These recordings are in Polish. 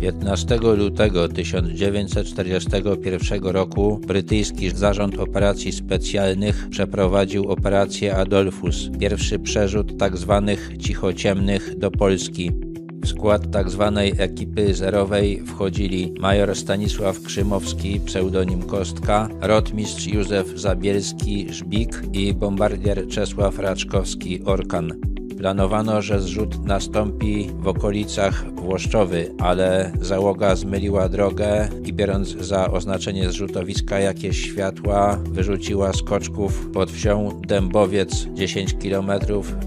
15 lutego 1941 roku brytyjski zarząd operacji specjalnych przeprowadził operację Adolfus, pierwszy przerzut tzw. Tak cichociemnych do Polski. W skład tzw. Tak ekipy zerowej wchodzili major Stanisław Krzymowski, pseudonim Kostka, rotmistrz Józef Zabielski, Żbik i bombardier Czesław Raczkowski, Orkan. Planowano, że zrzut nastąpi w okolicach Włoszczowy, ale załoga zmyliła drogę i biorąc za oznaczenie zrzutowiska jakieś światła, wyrzuciła skoczków pod wsią Dębowiec 10 km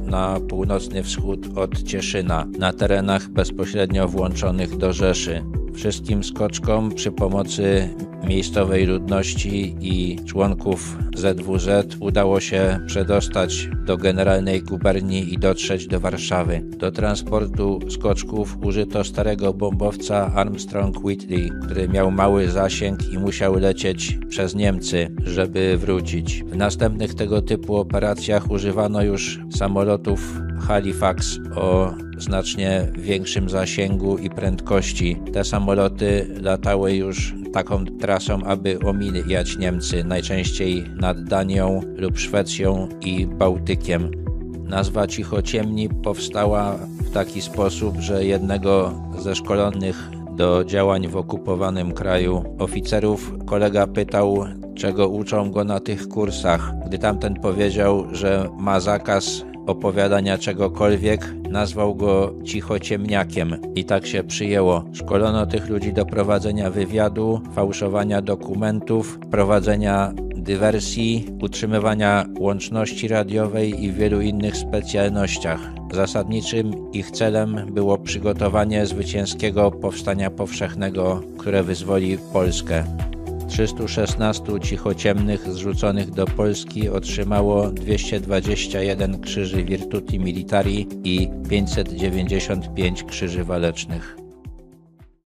na północny wschód od Cieszyna, na terenach bezpośrednio włączonych do Rzeszy. Wszystkim skoczkom przy pomocy miejscowej ludności i członków ZWZ udało się przedostać do Generalnej Guberni i dotrzeć do Warszawy. Do transportu skoczków użyto starego bombowca Armstrong Whitley, który miał mały zasięg i musiał lecieć przez Niemcy, żeby wrócić. W następnych tego typu operacjach używano już samolotów Halifax o znacznie większym zasięgu i prędkości. Te samoloty latały już taką trasą, aby omijać Niemcy, najczęściej nad Danią lub Szwecją i Bałtykiem. Nazwa Cichociemni powstała w taki sposób, że jednego ze szkolonych do działań w okupowanym kraju oficerów kolega pytał, czego uczą go na tych kursach. Gdy tamten powiedział, że ma zakaz opowiadania czegokolwiek, nazwał go cichociemniakiem i tak się przyjęło. Szkolono tych ludzi do prowadzenia wywiadu, fałszowania dokumentów, prowadzenia dywersji, utrzymywania łączności radiowej i w wielu innych specjalnościach. Zasadniczym ich celem było przygotowanie zwycięskiego powstania powszechnego, które wyzwoli Polskę. 316 cichociemnych zrzuconych do Polski otrzymało 221 krzyży Virtuti Militari i 595 krzyży walecznych.